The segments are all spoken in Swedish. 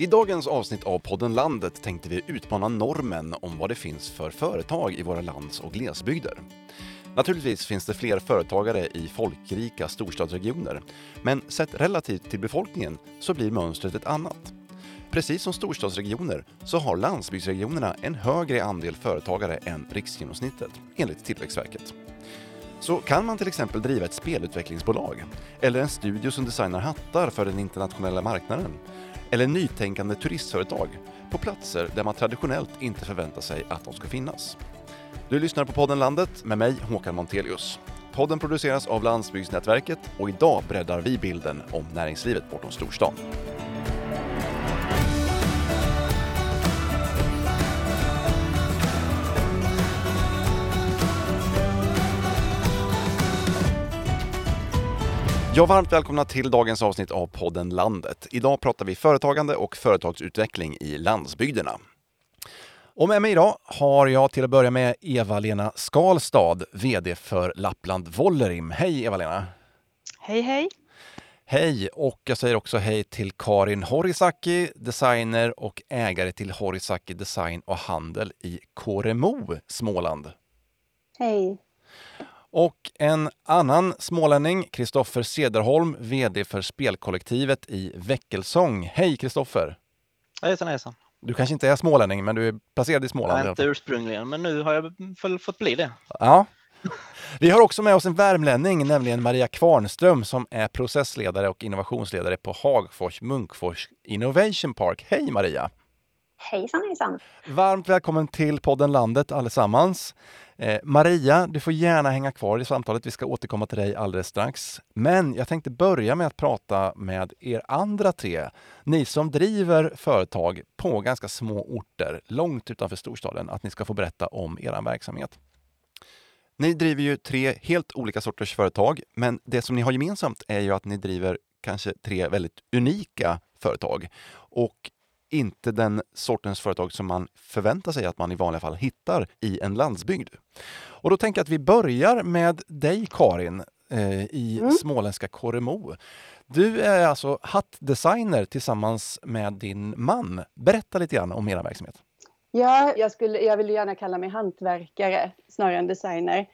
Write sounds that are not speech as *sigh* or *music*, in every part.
I dagens avsnitt av podden Landet tänkte vi utmana normen om vad det finns för företag i våra lands och glesbygder. Naturligtvis finns det fler företagare i folkrika storstadsregioner, men sett relativt till befolkningen så blir mönstret ett annat. Precis som storstadsregioner så har landsbygdsregionerna en högre andel företagare än riksgenomsnittet, enligt Tillväxtverket. Så kan man till exempel driva ett spelutvecklingsbolag, eller en studio som designar hattar för den internationella marknaden, eller nytänkande turistföretag på platser där man traditionellt inte förväntar sig att de ska finnas. Du lyssnar på podden Landet med mig Håkan Montelius. Podden produceras av Landsbygdsnätverket och idag breddar vi bilden om näringslivet bortom storstan. Ja, varmt välkomna till dagens avsnitt av podden Landet. Idag pratar vi företagande och företagsutveckling i landsbygderna. Och med mig idag har jag till att börja med Eva-Lena Skalstad, VD för Lappland Vollerim. Hej Eva-Lena! Hej hej! Hej! Och jag säger också hej till Karin Horisaki, designer och ägare till Horisaki Design och Handel i Koremo, Småland. Hej! Och en annan smålänning, Kristoffer Sederholm, VD för spelkollektivet i Väckelsång. Hej Kristoffer! Hejsan hejsan! Du kanske inte är smålänning, men du är placerad i Småland. Nej, inte ursprungligen, men nu har jag fått bli det. Ja. Vi har också med oss en värmlänning, nämligen Maria Kvarnström som är processledare och innovationsledare på Hagfors Munkfors Innovation Park. Hej Maria! Hejsan hejsan! Varmt välkommen till podden Landet allesammans. Eh, Maria, du får gärna hänga kvar i samtalet. Vi ska återkomma till dig alldeles strax. Men jag tänkte börja med att prata med er andra tre. Ni som driver företag på ganska små orter, långt utanför storstaden, att ni ska få berätta om er verksamhet. Ni driver ju tre helt olika sorters företag, men det som ni har gemensamt är ju att ni driver kanske tre väldigt unika företag. Och inte den sortens företag som man förväntar sig att man i vanliga fall hittar i en landsbygd. Och då tänker jag att vi börjar med dig Karin eh, i mm. småländska Koremo. Du är alltså hattdesigner tillsammans med din man. Berätta lite grann om er verksamhet. Ja, jag, skulle, jag vill gärna kalla mig hantverkare snarare än designer.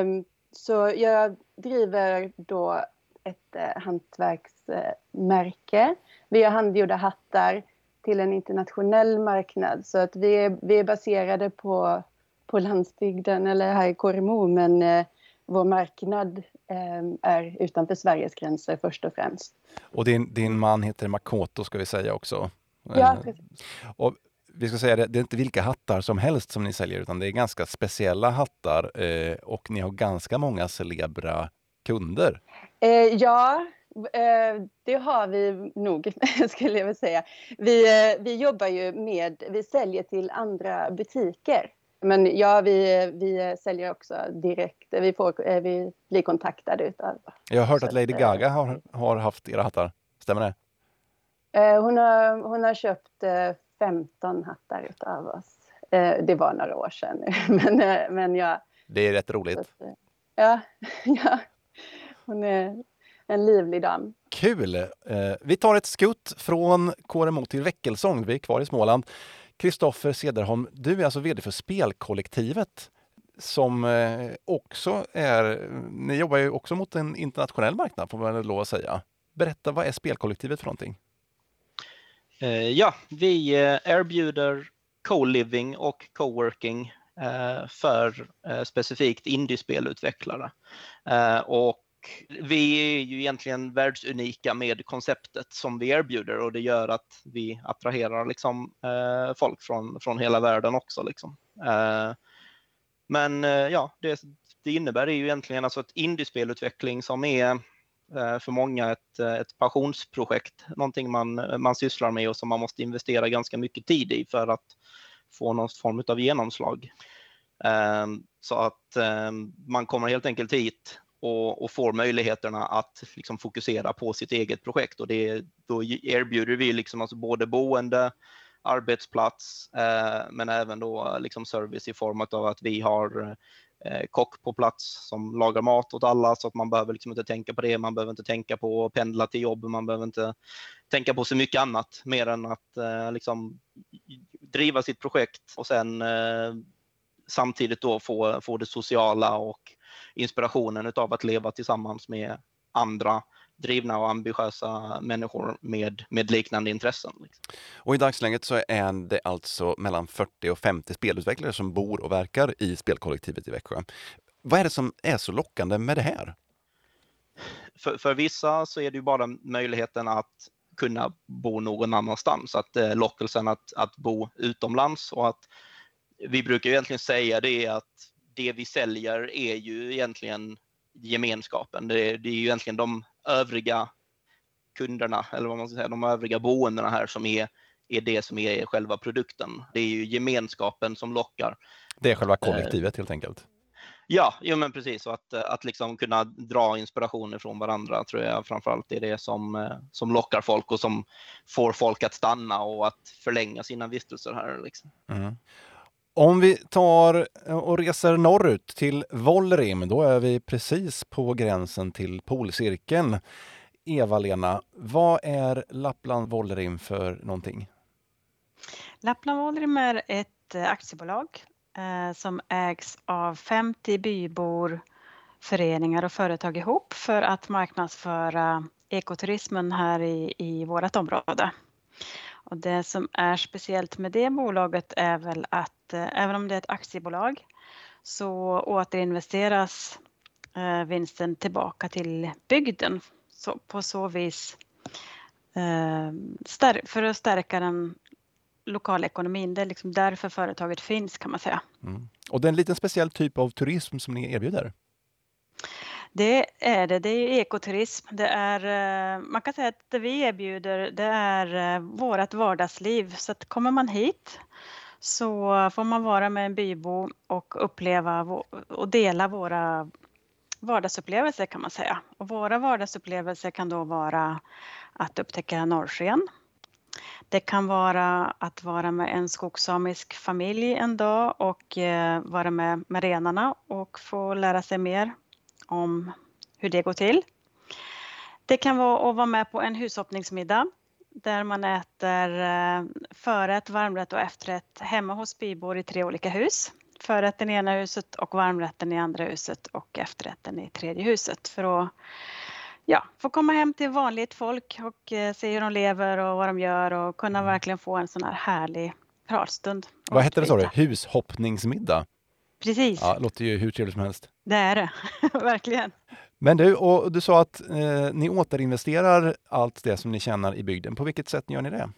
Um, så jag driver då ett uh, hantverksmärke. Vi har handgjorda hattar till en internationell marknad. Så att vi är, vi är baserade på, på landsbygden eller här i Koremo men eh, vår marknad eh, är utanför Sveriges gränser först och främst. Och din, din man heter Makoto ska vi säga också. Ja, eh, precis. Och vi ska säga det, det är inte vilka hattar som helst som ni säljer utan det är ganska speciella hattar eh, och ni har ganska många celebra kunder. Eh, ja, det har vi nog, *laughs* skulle jag vilja säga. Vi, eh, vi jobbar ju med, vi säljer till andra butiker. Men ja, vi, vi säljer också direkt. Vi, får, eh, vi blir kontaktade utav... Jag har hört att Lady Gaga har, har haft era hattar. Stämmer det? Hon har, hon har köpt 15 hattar utav oss. Det var några år sedan *laughs* men, men ja. Det är rätt roligt. ja, *laughs* ja. Hon är, en livlig dam. Kul! Eh, vi tar ett skutt från KRMO till Väckelsång. Vi är kvar i Småland. Kristoffer Sederholm, du är alltså VD för Spelkollektivet som eh, också är... Ni jobbar ju också mot en internationell marknad får man lov att säga. Berätta, vad är Spelkollektivet för någonting? Eh, ja, vi erbjuder co-living och co-working för specifikt indiespelutvecklare. Och vi är ju egentligen världsunika med konceptet som vi erbjuder och det gör att vi attraherar liksom, eh, folk från, från hela världen också. Liksom. Eh, men eh, ja, det, det innebär ju egentligen alltså ett indiespelutveckling som är eh, för många ett, eh, ett passionsprojekt, någonting man, man sysslar med och som man måste investera ganska mycket tid i för att få någon form av genomslag. Eh, så att eh, man kommer helt enkelt hit och, och, får möjligheterna att liksom fokusera på sitt eget projekt. Och det, då erbjuder vi liksom alltså både boende, arbetsplats, eh, men även då liksom service i form av att vi har eh, kock på plats som lagar mat åt alla så att man behöver liksom inte tänka på det. Man behöver inte tänka på att pendla till jobb. Man behöver inte tänka på så mycket annat mer än att eh, liksom driva sitt projekt och sen eh, samtidigt då få, få det sociala och inspirationen av att leva tillsammans med andra drivna och ambitiösa människor med, med liknande intressen. Liksom. Och i dagsläget så är det alltså mellan 40 och 50 spelutvecklare som bor och verkar i spelkollektivet i Växjö. Vad är det som är så lockande med det här? För, för vissa så är det ju bara möjligheten att kunna bo någon annanstans, att eh, lockelsen att, att bo utomlands och att vi brukar egentligen säga det att det vi säljer är ju egentligen gemenskapen. Det, det är ju egentligen de övriga kunderna, eller vad man ska säga, de övriga boendena här som är, är det som är själva produkten. Det är ju gemenskapen som lockar. Det är själva kollektivet helt enkelt. Ja, jo men precis. Och att, att liksom kunna dra inspiration från varandra tror jag framförallt är det som, som lockar folk och som får folk att stanna och att förlänga sina vistelser här. Liksom. Mm. Om vi tar eh, och reser norrut till Vollrim, då är vi precis på gränsen till polcirkeln. Eva-Lena, vad är Lappland Vollrim för någonting? Lappland Vollrim är ett eh, aktiebolag eh, som ägs av 50 bybor, föreningar och företag ihop för att marknadsföra ekoturismen här i, i vårt område. Och det som är speciellt med det bolaget är väl att eh, även om det är ett aktiebolag så återinvesteras eh, vinsten tillbaka till bygden så på så vis eh, för att stärka den lokala ekonomin. Det är liksom därför företaget finns kan man säga. Mm. Och det är en liten speciell typ av turism som ni erbjuder? Det är det. Det är ekoturism. Det är, man kan säga att det vi erbjuder det är vårt vardagsliv. Så att kommer man hit så får man vara med en bybo och uppleva och dela våra vardagsupplevelser kan man säga. Och våra vardagsupplevelser kan då vara att upptäcka norrsken. Det kan vara att vara med en skogssamisk familj en dag och eh, vara med med renarna och få lära sig mer om hur det går till. Det kan vara att vara med på en hushoppningsmiddag där man äter eh, förrätt, varmrätt och efterrätt hemma hos bybor i tre olika hus. Förrätten i ena huset och varmrätten i andra huset och efterrätten i tredje huset för att ja, få komma hem till vanligt folk och eh, se hur de lever och vad de gör och kunna mm. verkligen få en sån här härlig pratstund. Vad hette det sa du? Hushoppningsmiddag? Precis. Ja, låter ju hur trevligt som helst. Det är det, *laughs* verkligen. Men du, och du sa att eh, ni återinvesterar allt det som ni tjänar i bygden. På vilket sätt gör ni det?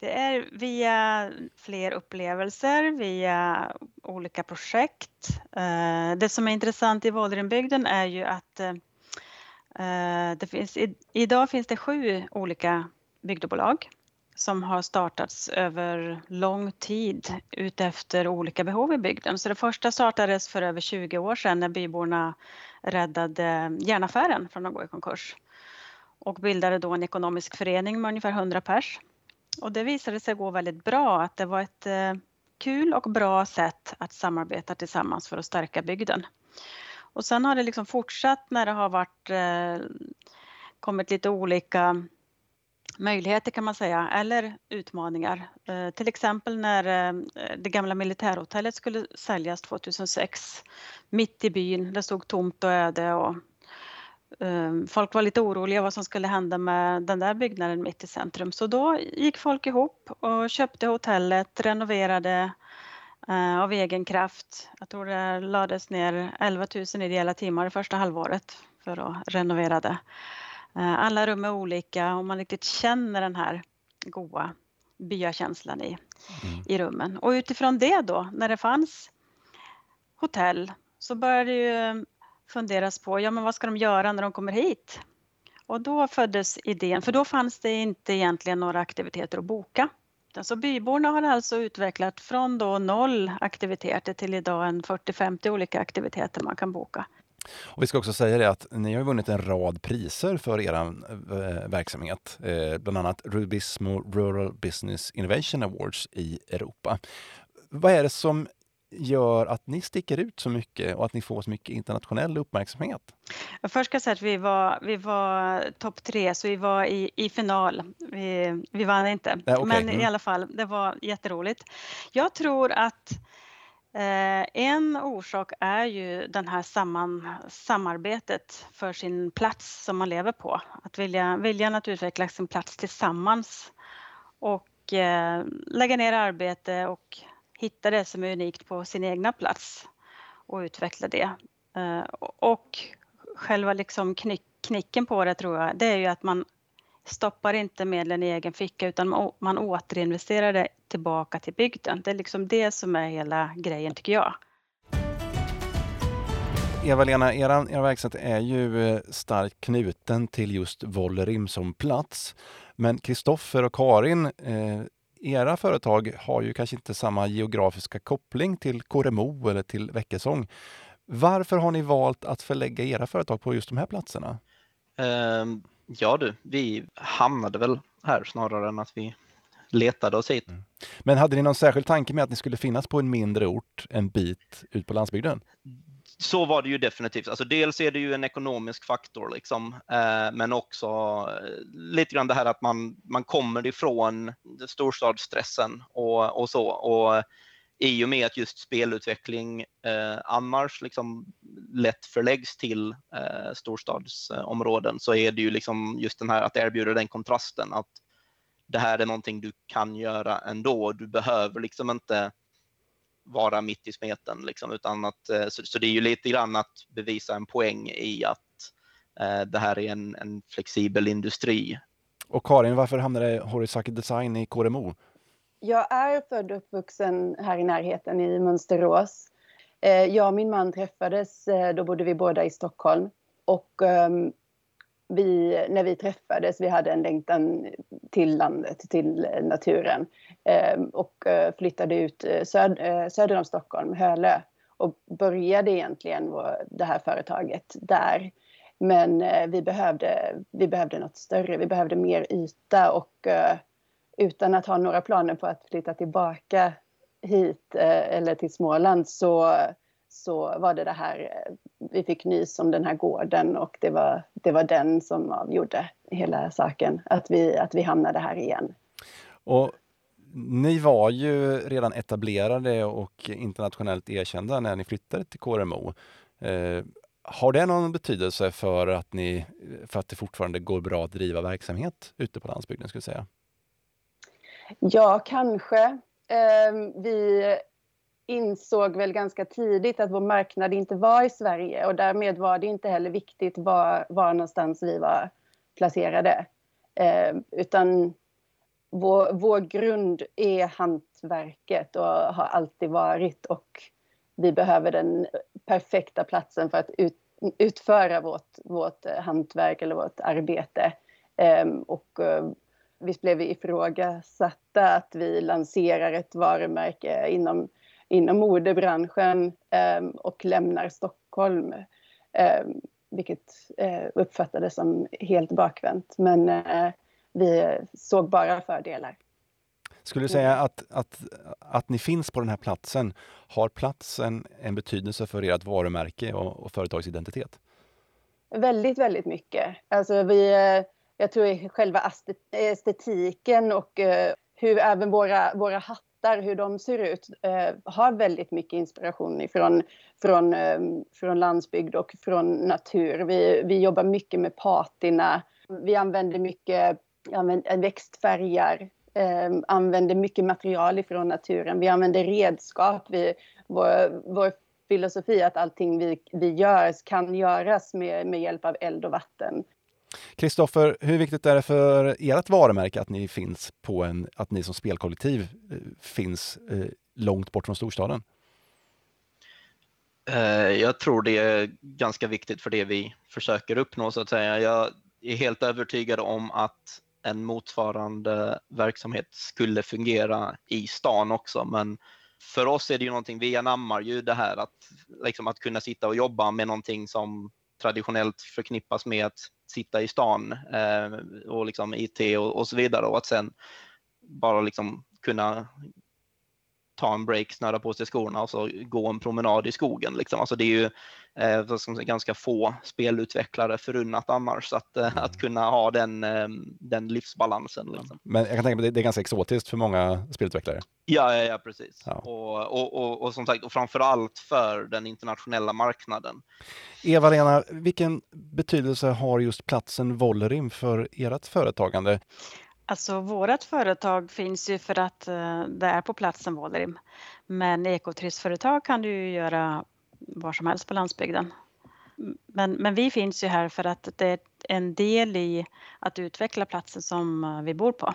Det är via fler upplevelser, via olika projekt. Eh, det som är intressant i Vålerenbygden är ju att eh, eh, det finns, i, idag finns det sju olika bygdebolag som har startats över lång tid utefter olika behov i bygden. Så det första startades för över 20 år sedan när byborna räddade järnaffären från att gå i konkurs och bildade då en ekonomisk förening med ungefär 100 pers. Och det visade sig gå väldigt bra, att det var ett eh, kul och bra sätt att samarbeta tillsammans för att stärka bygden. Och sen har det liksom fortsatt när det har varit eh, kommit lite olika möjligheter kan man säga, eller utmaningar. Eh, till exempel när eh, det gamla militärhotellet skulle säljas 2006, mitt i byn, det stod tomt och öde och eh, folk var lite oroliga vad som skulle hända med den där byggnaden mitt i centrum. Så då gick folk ihop och köpte hotellet, renoverade eh, av egen kraft. Jag tror det lades ner 11 000 ideella timmar det första halvåret för att renovera det. Eh, alla rum är olika och man riktigt känner den här goa byakänslan i, mm. i rummen. Och utifrån det då, när det fanns hotell, så började det ju funderas på, ja men vad ska de göra när de kommer hit? Och då föddes idén, för då fanns det inte egentligen några aktiviteter att boka. Så byborna har alltså utvecklat från då noll aktiviteter till idag en 40-50 olika aktiviteter man kan boka. Och vi ska också säga det att ni har vunnit en rad priser för er eh, verksamhet. Eh, bland annat Rubismo Rural Business Innovation Awards i Europa. Vad är det som gör att ni sticker ut så mycket och att ni får så mycket internationell uppmärksamhet? Först ska jag säga att vi var, vi var topp tre, så vi var i, i final. Vi, vi vann inte, Nej, okay. men mm. i alla fall, det var jätteroligt. Jag tror att Eh, en orsak är ju den här samman, samarbetet för sin plats som man lever på. Att vilja, viljan att utveckla sin plats tillsammans och eh, lägga ner arbete och hitta det som är unikt på sin egna plats och utveckla det. Eh, och själva liksom knick, knicken på det tror jag, det är ju att man stoppar inte medlen i egen ficka utan man återinvesterar det tillbaka till bygden. Det är liksom det som är hela grejen tycker jag. Eva-Lena, er, er verksamhet är ju eh, starkt knuten till just Vollerim som plats. Men Kristoffer och Karin, eh, era företag har ju kanske inte samma geografiska koppling till Koremo eller till Väckesång. Varför har ni valt att förlägga era företag på just de här platserna? Um, ja du, vi hamnade väl här snarare än att vi letade oss hit. Mm. Men hade ni någon särskild tanke med att ni skulle finnas på en mindre ort en bit ut på landsbygden? Så var det ju definitivt. Alltså dels är det ju en ekonomisk faktor, liksom, eh, men också eh, lite grann det här att man, man kommer ifrån storstadsstressen och, och så. Och i och med att just spelutveckling eh, annars liksom lätt förläggs till eh, storstadsområden så är det ju liksom just den här att erbjuda den kontrasten att det här är någonting du kan göra ändå. Du behöver liksom inte vara mitt i smeten liksom, utan att eh, så, så, det är ju lite grann att bevisa en poäng i att eh, det här är en, en flexibel industri. Och Karin, varför hamnade Horisaki Design i KRMO? Jag är född och uppvuxen här i närheten i Mönsterås. Eh, jag och min man träffades, eh, då bodde vi båda i Stockholm. Och ehm, vi, när vi träffades, vi hade en längtan till landet, till eh, naturen. Ehm, och flyttade ut söd, söder om Stockholm, Hölö. Och började egentligen det här företaget där. Men vi behövde, vi behövde något större, vi behövde mer yta och utan att ha några planer på att flytta tillbaka hit eh, eller till Småland så, så var det det här, eh, vi fick nys om den här gården och det var, det var den som avgjorde hela saken, att vi, att vi hamnade här igen. Och ni var ju redan etablerade och internationellt erkända när ni flyttade till KRMO. Eh, har det någon betydelse för att, ni, för att det fortfarande går bra att driva verksamhet ute på landsbygden? Skulle jag säga? Ja, kanske. Ehm, vi insåg väl ganska tidigt att vår marknad inte var i Sverige och därmed var det inte heller viktigt var, var någonstans vi var placerade. Ehm, utan vår, vår grund är hantverket och har alltid varit och vi behöver den perfekta platsen för att ut, utföra vårt, vårt hantverk eller vårt arbete. Ehm, och visst blev vi ifrågasatta att vi lanserar ett varumärke inom, inom modebranschen eh, och lämnar Stockholm. Eh, vilket eh, uppfattades som helt bakvänt. Men eh, vi såg bara fördelar. Skulle du säga att, att, att ni finns på den här platsen, har platsen en betydelse för ert varumärke och, och företagsidentitet? Väldigt, väldigt mycket. Alltså vi, eh, jag tror själva estetiken och eh, hur även våra, våra hattar, hur de ser ut, eh, har väldigt mycket inspiration ifrån, från, ehm, från landsbygd och från natur. Vi, vi jobbar mycket med patina. Vi använder mycket använder växtfärger, eh, använder mycket material ifrån naturen. Vi använder redskap. Vi, vår, vår filosofi är att allting vi, vi gör kan göras med, med hjälp av eld och vatten. Kristoffer, hur viktigt är det för ert varumärke att ni finns på en, att ni som spelkollektiv eh, finns eh, långt bort från storstaden? Eh, jag tror det är ganska viktigt för det vi försöker uppnå så att säga. Jag är helt övertygad om att en motsvarande verksamhet skulle fungera i stan också, men för oss är det ju någonting, vi anammar ju det här att, liksom att kunna sitta och jobba med någonting som traditionellt förknippas med att sitta i stan eh, och liksom IT och, och, så vidare och att sen bara liksom kunna ta en break, snöra på sig skorna och så gå en promenad i skogen. Liksom. Alltså det är ju eh, ganska få spelutvecklare förunnat annars att, eh, att kunna ha den, eh, den livsbalansen. Liksom. Men jag kan tänka mig att det är ganska exotiskt för många spelutvecklare. Ja, ja, ja precis. Ja. Och, och, och, och som sagt, och framför allt för den internationella marknaden. Eva-Lena, vilken betydelse har just platsen Vollerim för ert företagande? Alltså vårt företag finns ju för att eh, det är på platsen Vålerim. Men ekoturistföretag kan du ju göra var som helst på landsbygden. Men, men vi finns ju här för att det är en del i att utveckla platsen som eh, vi bor på.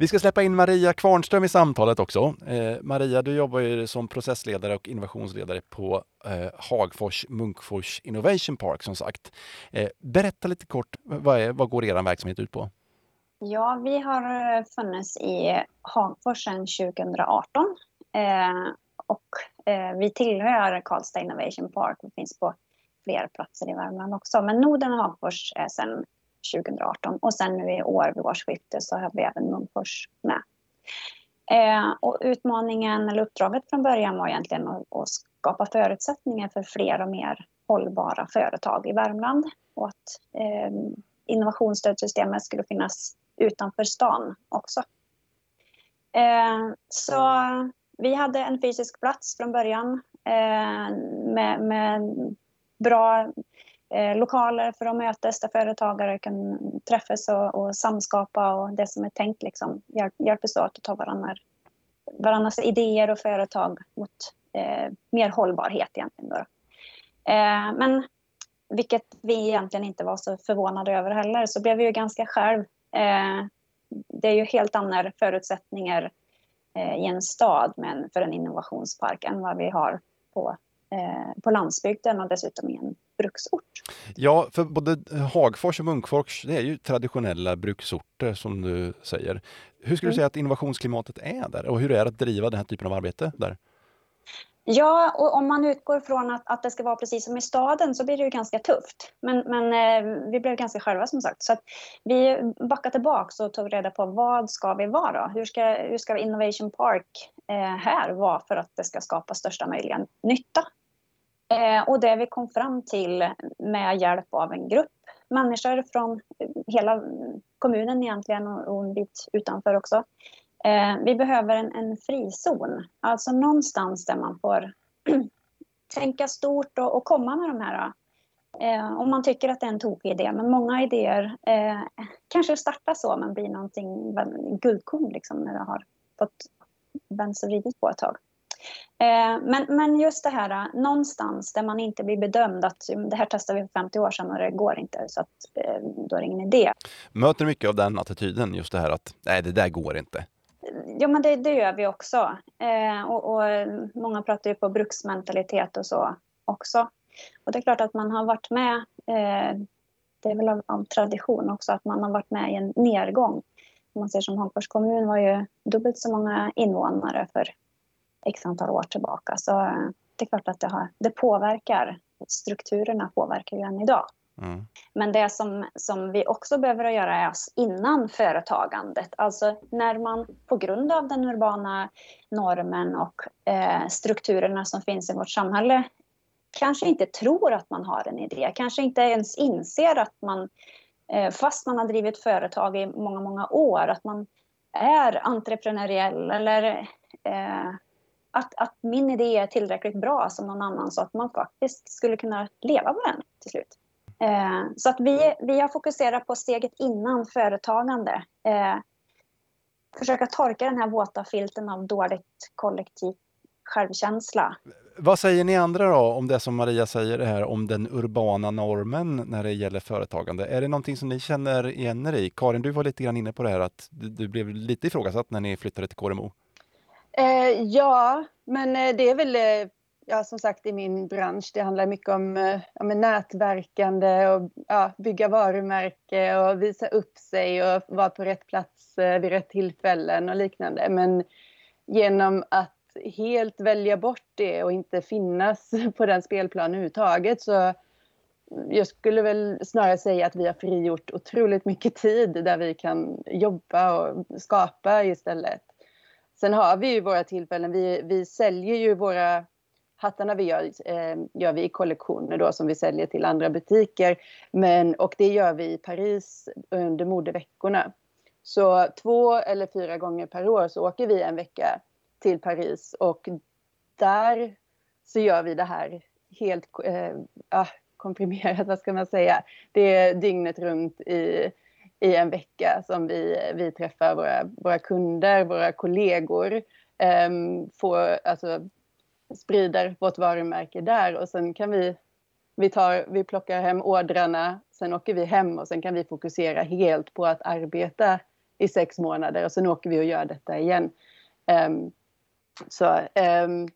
Vi ska släppa in Maria Kvarnström i samtalet också. Eh, Maria, du jobbar ju som processledare och innovationsledare på eh, Hagfors Munkfors Innovation Park som sagt. Eh, berätta lite kort, vad, är, vad går er verksamhet ut på? Ja, vi har eh, funnits i Hagfors sedan 2018 eh, och eh, vi tillhör Karlstad Innovation Park och finns på fler platser i Värmland också. Men Norden och Hagfors är sedan 2018 och sen nu i år vid årsskiftet så har vi även Munkfors med. Eh, och utmaningen eller uppdraget från början var egentligen att, att, skapa förutsättningar för fler och mer hållbara företag i Värmland och att eh, innovationsstödsystemet skulle finnas utanför stan också. Eh, så vi hade en fysisk plats från början eh, med, med bra eh, lokaler för att mötas där företagare kan träffas och, och, samskapa och det som är tänkt liksom hjälp, hjälpas åt att ta varandra, varandras idéer och företag mot eh, mer hållbarhet egentligen. Då. Eh, men vilket vi egentligen inte var så förvånade över heller så blev vi ju ganska själv. Eh, det är ju helt andra förutsättningar eh, i en stad men för en innovationspark än vad vi har på, eh, på landsbygden och dessutom i en bruksort. Ja, för både Hagfors och Munkfors det är ju traditionella bruksorter som du säger. Hur skulle du mm. säga att innovationsklimatet är där och hur är det att driva den här typen av arbete där? Ja, och om man utgår från att, att det ska vara precis som i staden så blir det ju ganska tufft. Men, men eh, vi blev ganska själva som sagt. Så vi backade tillbaka och tog reda på vad ska vi vara? Hur ska, hur ska Innovation Park eh, här vara för att det ska skapa största möjliga nytta Eh, och det vi kom fram till med hjälp av en grupp människor från eh, hela kommunen egentligen och, en bit utanför också. Eh, vi behöver en, en frizon, alltså någonstans där man får *clears throat* tänka stort och, och, komma med de här Eh, om man tycker att det är en tokig idé, men många idéer eh, kanske startar så men blir någonting guldkorn liksom, när det har fått vänts och vridits på ett tag. Eh, men, men just det här eh, någonstans där man inte blir bedömd att det här testade vi för 50 år sedan och det går inte så att eh, då är det ingen idé. Möter du mycket av den attityden, just det här att nej det där går inte? Ja men det, det gör vi också. och, och, många pratar ju på bruksmentalitet och så också. Och det är klart att man har varit med, det är väl av, av tradition också, att man har varit med i en nedgång. Om man ser som Hagfors kommun var ju dubbelt så många invånare för x antal år tillbaka. Så eh, det är klart att det, har, det påverkar. Strukturerna påverkar ju än idag. Mm. Men det som, som vi också behöver göra är innan företagandet. Alltså när man på grund av den urbana normen och eh, strukturerna som finns i vårt samhälle kanske inte tror att man har en idé, kanske inte ens inser att man, eh, fast man har drivit företag i många, många år, att man är entreprenöriell eller eh, att, att min idé är tillräckligt bra som någon annan så att man faktiskt skulle kunna leva på den till slut. Eh, så att vi, vi har fokuserat på steget innan företagande. Eh, försöka torka den här våta filten av dåligt kollektiv självkänsla. Vad säger ni andra då om det som Maria säger här om den urbana normen när det gäller företagande? Är det någonting som ni känner igen er i? Karin, du var lite grann inne på det här att du, du blev lite ifrågasatt när ni flyttade till KRMO. Eh, ja, men eh, det är väl eh, ja, som sagt i min bransch. Det handlar mycket om eh, ja, nätverkande och ja, bygga varumärke och visa upp sig och vara på rätt plats eh, vid rätt tillfällen och liknande. Men genom att helt välja bort det och inte finnas *laughs* på den spelplanen överhuvudtaget så jag skulle väl snarare säga att vi har frigjort otroligt mycket tid där vi kan jobba och skapa istället. Sen har vi ju våra tillfällen. Vi, vi säljer ju våra hattarna vi gör, eh, gör vi i kollektioner då som vi säljer till andra butiker. Men, och det gör vi i Paris under modeveckorna. Så två eller fyra gånger per år så åker vi en vecka till Paris och där så gör vi det här helt eh, ah, komprimerat, vad ska man säga. Det är dygnet runt i, i en vecka som vi, vi träffar våra, våra kunder, våra kollegor. Eh, får, alltså, sprider vårt varumärke där och sen kan vi, vi, tar, vi plockar hem ordrarna, sen åker vi hem och sen kan vi fokusera helt på att arbeta i sex månader och sen åker vi och gör detta igen. Um, så um,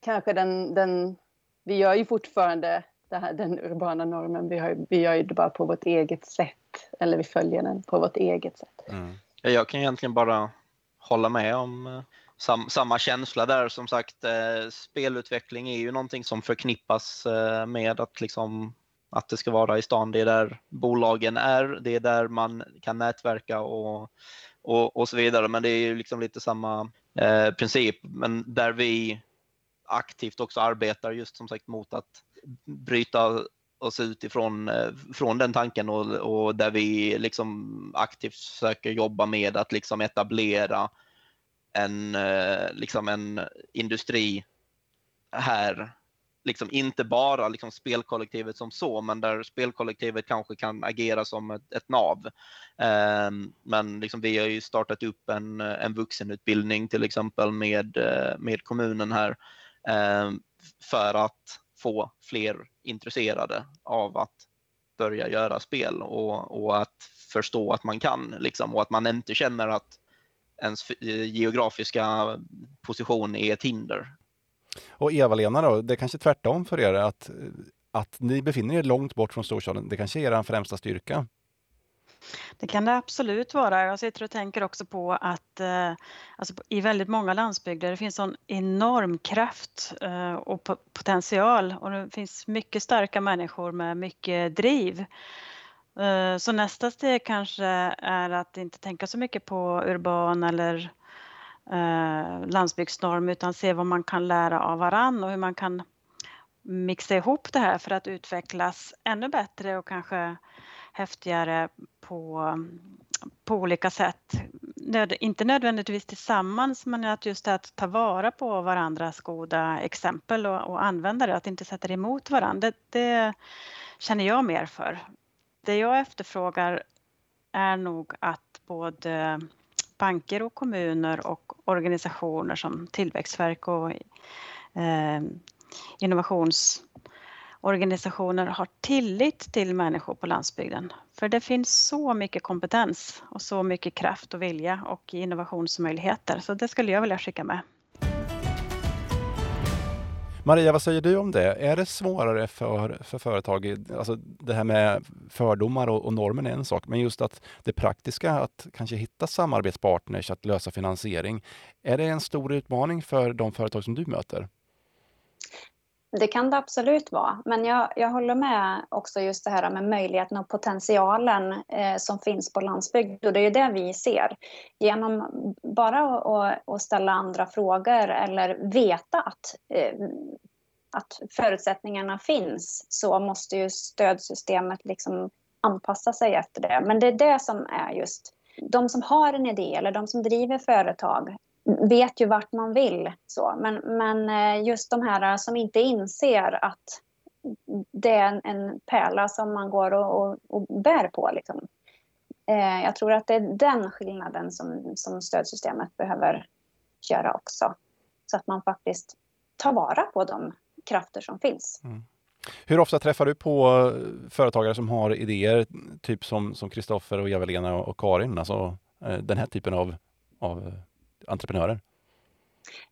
kanske den, den, vi gör ju fortfarande här, den urbana normen, vi, har, vi gör ju det bara på vårt eget sätt, eller vi följer den på vårt eget sätt. Mm. Jag kan egentligen bara hålla med om eh, sam, samma känsla där. Som sagt, eh, spelutveckling är ju någonting som förknippas eh, med att, liksom, att det ska vara i stan. Det är där bolagen är, det är där man kan nätverka och, och, och så vidare. Men det är ju liksom lite samma eh, princip. Men där vi aktivt också arbetar just som sagt mot att bryta oss ut ifrån eh, från den tanken och, och, där vi liksom aktivt försöker jobba med att liksom etablera en, eh, liksom en industri här, liksom inte bara liksom spelkollektivet som så, men där spelkollektivet kanske kan agera som ett, ett nav. Ehm, men liksom vi har ju startat upp en, en vuxenutbildning till exempel med, eh, med kommunen här ehm, för att få fler intresserade av att börja göra spel och, och att förstå att man kan liksom, och att man inte känner att ens eh, geografiska position är ett hinder. Och Eva-Lena då, det är kanske tvärtom för er att, att ni befinner er långt bort från storstaden. Det kanske är er främsta styrka? Det kan det absolut vara. Jag sitter och tänker också på att eh, alltså i väldigt många landsbygder det finns en enorm kraft eh, och potential och det finns mycket starka människor med mycket driv. Eh, så nästa steg kanske är att inte tänka så mycket på urban eller eh, landsbygdsnorm utan se vad man kan lära av varann och hur man kan mixa ihop det här för att utvecklas ännu bättre och kanske häftigare på, på olika sätt. Nöd, inte nödvändigtvis tillsammans men att just att ta vara på varandras goda exempel och, och använda det, att inte sätta det emot varandra. Det, det känner jag mer för. Det jag efterfrågar är nog att både banker och kommuner och organisationer som Tillväxtverk och eh, organisationer har tillit till människor på landsbygden. För det finns så mycket kompetens och så mycket kraft och vilja och innovationsmöjligheter. Så det skulle jag vilja skicka med. Maria, vad säger du om det? Är det svårare för, för företag, alltså det här med fördomar och, och normen är en sak, men just att det praktiska, att kanske hitta samarbetspartners, att lösa finansiering. Är det en stor utmaning för de företag som du möter? Det kan det absolut vara, men jag, jag håller med också just det här med möjligheten och potentialen eh, som finns på landsbygd och det är ju det vi ser. Genom bara att ställa andra frågor eller veta att, eh, att förutsättningarna finns så måste ju stödsystemet liksom anpassa sig efter det. Men det är det som är just de som har en idé eller de som driver företag vet ju vart man vill. Så. Men, men eh, just de här som inte inser att det är en, en pärla som man går och, och, och bär på. Liksom. Eh, jag tror att det är den skillnaden som, som stödsystemet behöver göra också. Så att man faktiskt tar vara på de krafter som finns. Mm. Hur ofta träffar du på eh, företagare som har idéer, typ som Kristoffer och Eva-Lena och Karin, alltså eh, den här typen av, av entreprenörer?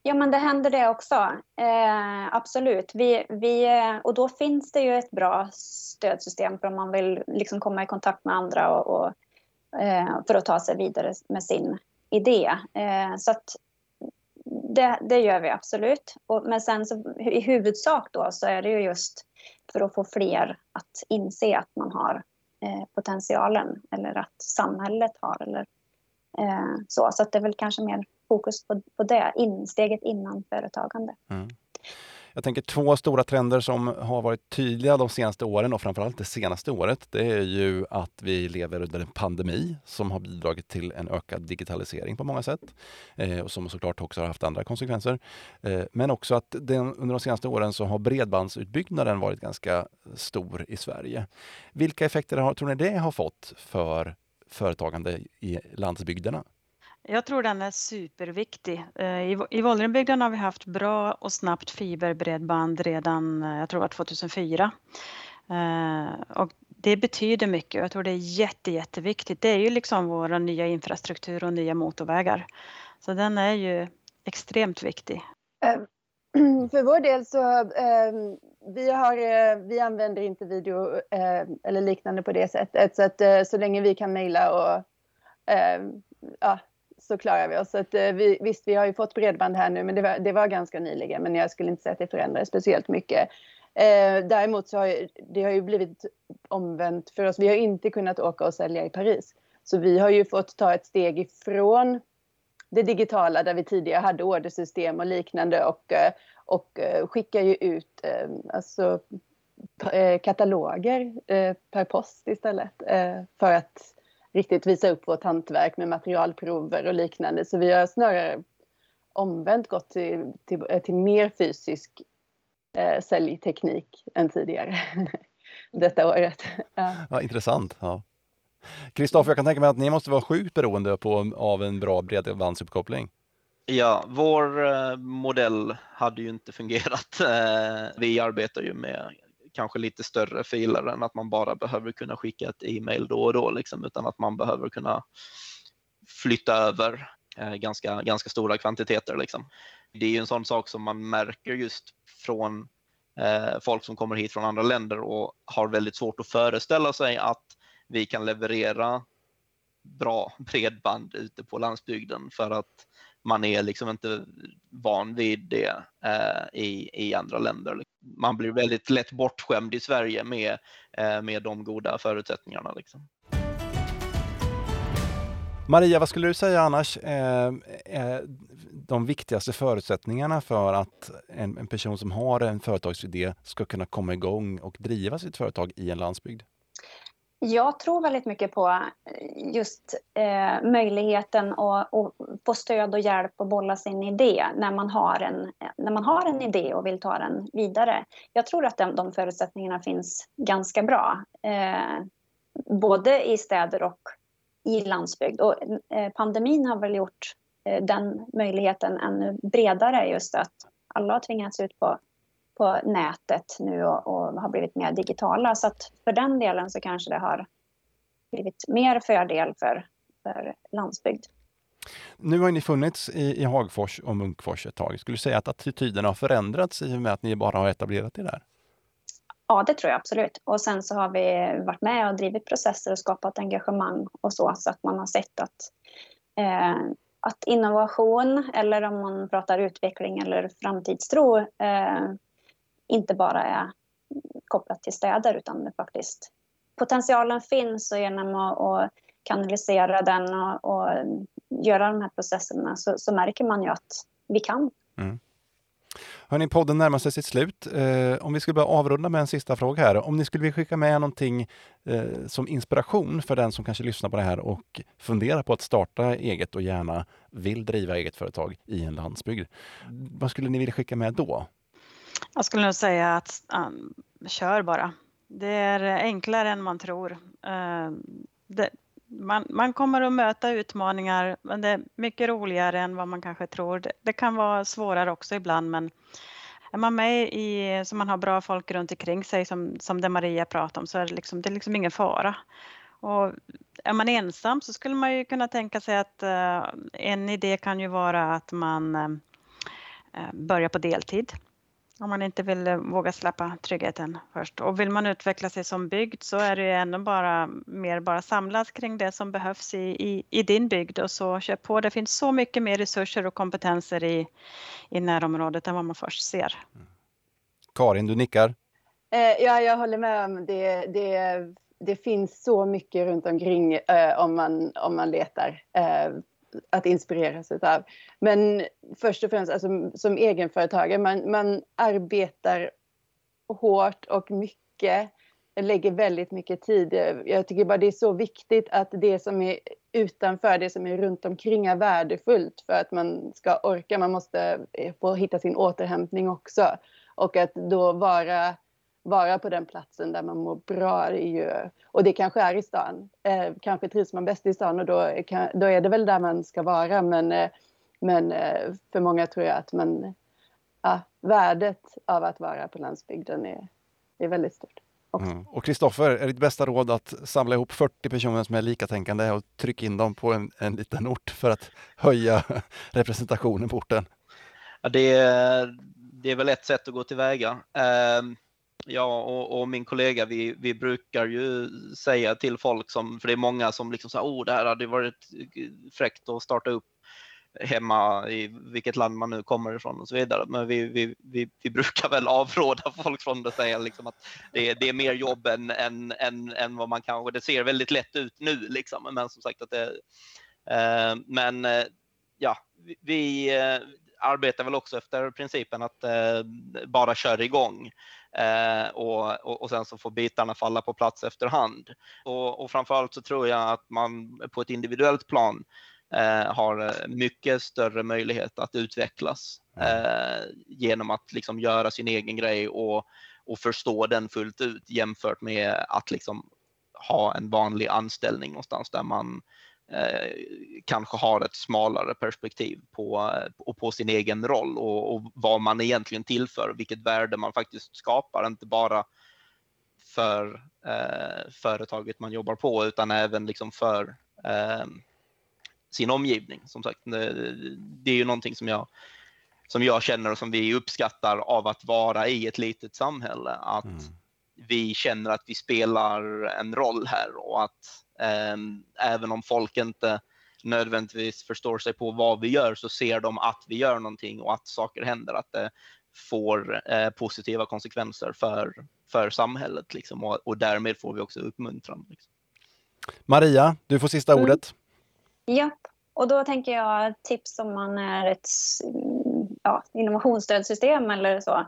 Ja, men det händer det också. Eh, absolut. Vi, vi, eh, och då finns det ju ett bra stödsystem för om man vill liksom komma i kontakt med andra och, och eh, för att ta sig vidare med sin idé. Eh, så att det, det, gör vi absolut. Och, men sen så, i huvudsak då så är det ju just för att få fler att inse att man har eh, potentialen eller att samhället har eller eh, så. Så att det är väl kanske mer fokus på, på det, insteget innan företagande. Mm. Jag tänker två stora trender som har varit tydliga de senaste åren och framförallt det senaste året. Det är ju att vi lever under en pandemi som har bidragit till en ökad digitalisering på många sätt eh, och som såklart också har haft andra konsekvenser. Eh, men också att den, under de senaste åren så har bredbandsutbyggnaden varit ganska stor i Sverige. Vilka effekter har, tror ni det har fått för företagande i landsbygderna? Jag tror den är superviktig. Eh, I, Vålerenbygden har vi haft bra och snabbt fiberbredband redan, eh, jag tror det var 2004. Eh, och det betyder mycket jag tror det är jätte, jätteviktigt. Det är ju liksom vår nya infrastruktur och nya motorvägar. Så den är ju extremt viktig. *clears throat* För vår del så ehm, vi, har, vi använder inte video ehm, eller liknande på det sättet. Så att så länge vi kan mejla och ehm, ja, så klarar vi oss. Så att, eh, vi, visst, vi har ju fått bredband här nu, men det var, det var ganska nyligen. Men jag skulle inte säga att det förändrade speciellt mycket. Eh, däremot så har det har ju blivit omvänt för oss. Vi har inte kunnat åka och sälja i Paris. Så vi har ju fått ta ett steg ifrån det digitala där vi tidigare hade ordersystem och liknande och, eh, och eh, skickar ju ut alltså, kataloger per post istället för att riktigt visa upp vårt hantverk med materialprover och liknande. Så vi har snarare omvänt gått till, till, till mer fysisk eh, säljteknik än tidigare *laughs* detta året. *laughs* Ja. ja intressant. Kristoffer, ja. jag kan tänka mig att ni måste vara sjukt beroende på, av en bra bredbandsuppkoppling. Ja, vår eh, modell hade ju inte fungerat. *laughs* Eh, vi arbetar ju med kanske lite större filer än att man bara behöver kunna skicka ett e-mail då och då, liksom, utan att man behöver kunna flytta över eh, ganska, ganska stora kvantiteter. Liksom. Det är ju en sån sak som man märker just från eh, folk som kommer hit från andra länder och har väldigt svårt att föreställa sig att vi kan leverera bra bredband ute på landsbygden för att man är liksom inte van vid det eh, i, i andra länder. Man blir väldigt lätt bortskämd i Sverige med, eh, med de goda förutsättningarna. Liksom. Maria, vad skulle du säga annars är eh, de viktigaste förutsättningarna för att en, en person som har en företagsidé ska kunna komma igång och driva sitt företag i en landsbygd? Jag tror väldigt mycket på just eh, möjligheten att, att, få stöd och hjälp att bolla sin idé när man, har en, när man har en idé och vill ta den vidare. Jag tror att de, de förutsättningarna finns ganska bra. Eh, både i städer och i landsbygd. Och, eh, pandemin har väl gjort eh, den möjligheten ännu bredare just att alla har tvingats ut på på nätet nu och, och, har blivit mer digitala. Så att för den delen så kanske det har blivit mer fördel för, för landsbygd. Nu har ni funnits i, i Hagfors och Munkfors ett tag. Skulle du säga att attityderna har förändrats i och med att ni bara har etablerat er där? Ja, det tror jag absolut. Och sen så har vi varit med och drivit processer och skapat engagemang och så, så att man har sett att, eh, att innovation, eller om man pratar utveckling eller framtidstro, eh, inte bara är kopplat till städer utan det faktiskt potentialen finns och genom att och kanalisera den och, och, göra de här processerna så, så, märker man ju att vi kan. Mm. Hörni, podden närmar sig sitt slut. Eh, om vi skulle börja avrunda med en sista fråga här. Om ni skulle vilja skicka med någonting eh, som inspiration för den som kanske lyssnar på det här och funderar på att starta eget och gärna vill driva eget företag i en landsbygd. Vad skulle ni vilja skicka med då? Jag skulle nog säga att um, kör bara. Det är enklare än man tror. Uh, det, man, man, kommer att möta utmaningar, men det är mycket roligare än vad man kanske tror. Det, det kan vara svårare också ibland, men är man med i, så man har bra folk runt omkring sig, som, som det Maria pratade om, så är det liksom, det är liksom ingen fara. Och är man ensam så skulle man ju kunna tänka sig att uh, en idé kan ju vara att man uh, börjar på deltid om man inte vill eh, våga släppa tryggheten först. Och vill man utveckla sig som bygd så är det ju ännu bara mer bara samlas kring det som behövs i, i, i din bygd och så kör på. Det finns så mycket mer resurser och kompetenser i, i närområdet än vad man först ser. Karin, du nickar? Eh, ja, jag håller med om det. det. Det finns så mycket runt omkring eh, om, man, om man letar eh, att inspireras av. Men först och främst alltså, som egenföretagare, man, man arbetar hårt och mycket lägger väldigt mycket tid. Jag tycker bara det är så viktigt att det som är utanför, det som är runt omkring är värdefullt för att man ska orka. Man måste eh, få hitta sin återhämtning också. Och att då vara, vara på den platsen där man mår bra. är ju, och det kanske är i stan. Eh, kanske trivs man bäst i stan och då, då är det väl där man ska vara. Men, eh, men eh, för många tror jag att man, ja, värdet av att vara på landsbygden är, är väldigt stort. Mm. Och Kristoffer, är ditt bästa råd att samla ihop 40 personer som är likatänkande och trycka in dem på en, en liten ort för att höja *laughs* representationen på orten? Ja, det, är, det är väl ett sätt att gå tillväga. Uh, jag och, och, min kollega, vi, vi brukar ju säga till folk som, för det är många som liksom säger, oh, det här hade varit fräckt att starta upp hemma i vilket land man nu kommer ifrån och så vidare. Men vi, vi, vi, vi brukar väl avråda folk från det och säga liksom att det, det är mer jobb än, än, än, än vad man kanske, det ser väldigt lätt ut nu liksom. Men som sagt att det, eh, men eh, ja, vi, vi eh, arbetar väl också efter principen att eh, bara köra igång. Eh, och, och, och, sen så får bitarna falla på plats efterhand. Och, och framförallt så tror jag att man på ett individuellt plan Eh, har eh, mycket större möjlighet att utvecklas eh, genom att liksom göra sin egen grej och, och förstå den fullt ut jämfört med att liksom ha en vanlig anställning någonstans där man Eh, kanske har ett smalare perspektiv på, eh, och på sin egen roll och, och, vad man egentligen tillför, vilket värde man faktiskt skapar, inte bara för eh, företaget man jobbar på utan även liksom för eh, sin omgivning. Som sagt, det är ju någonting som jag, som jag känner och som vi uppskattar av att vara i ett litet samhälle. Att mm vi känner att vi spelar en roll här och att eh, även om folk inte nödvändigtvis förstår sig på vad vi gör så ser de att vi gör någonting och att saker händer, att det får eh, positiva konsekvenser för, för samhället liksom, och, och därmed får vi också uppmuntran. Liksom. Maria, du får sista mm. ordet. Japp, och då tänker jag tips om man är ett ja, innovationsstödsystem eller så.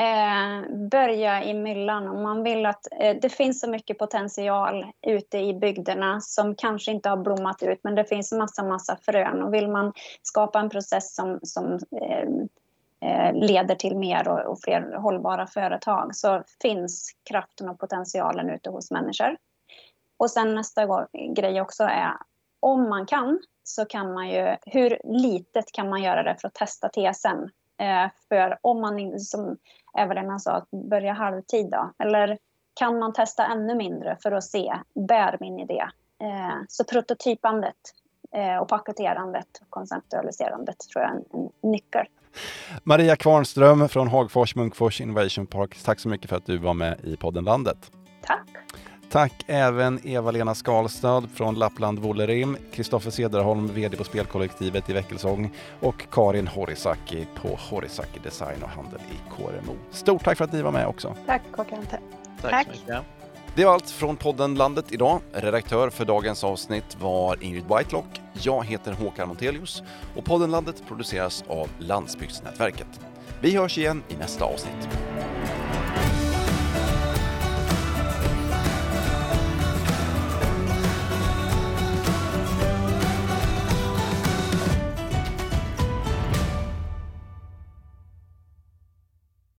Eh, börja i myllan om man vill att eh, det finns så mycket potential ute i bygderna som kanske inte har blommat ut men det finns massa massa frön och vill man skapa en process som, som eh, eh leder till mer och, och, fler hållbara företag så finns kraften och potentialen ute hos människor. Och sen nästa grej också är om man kan så kan man ju, hur litet kan man göra det för att testa tesen? Eh, för om man, som Eva-Lena sa, börja halvtid då, eller kan man testa ännu mindre för att se, bär min idé? Eh, så prototypandet eh, och paketerandet och konceptualiserandet tror jag är en, en nyckel. Maria Kvarnström från Hagfors Munkfors Innovation Park, tack så mycket för att du var med i podden Landet. Tack. Tack även Eva-Lena Skalstad från Lappland Wollerim, Kristoffer Cederholm, VD på spelkollektivet i Väckelsång och Karin Horisaki på Horisaki Design och Handel i KRMO. Stort tack för att ni var med också. Tack Håkan. Tack, tack. Det var allt från podden Landet idag. Redaktör för dagens avsnitt var Ingrid Whitelock. Jag heter Håkan Montelius och podden Landet produceras av Landsbygdsnätverket. Vi hörs igen i nästa avsnitt.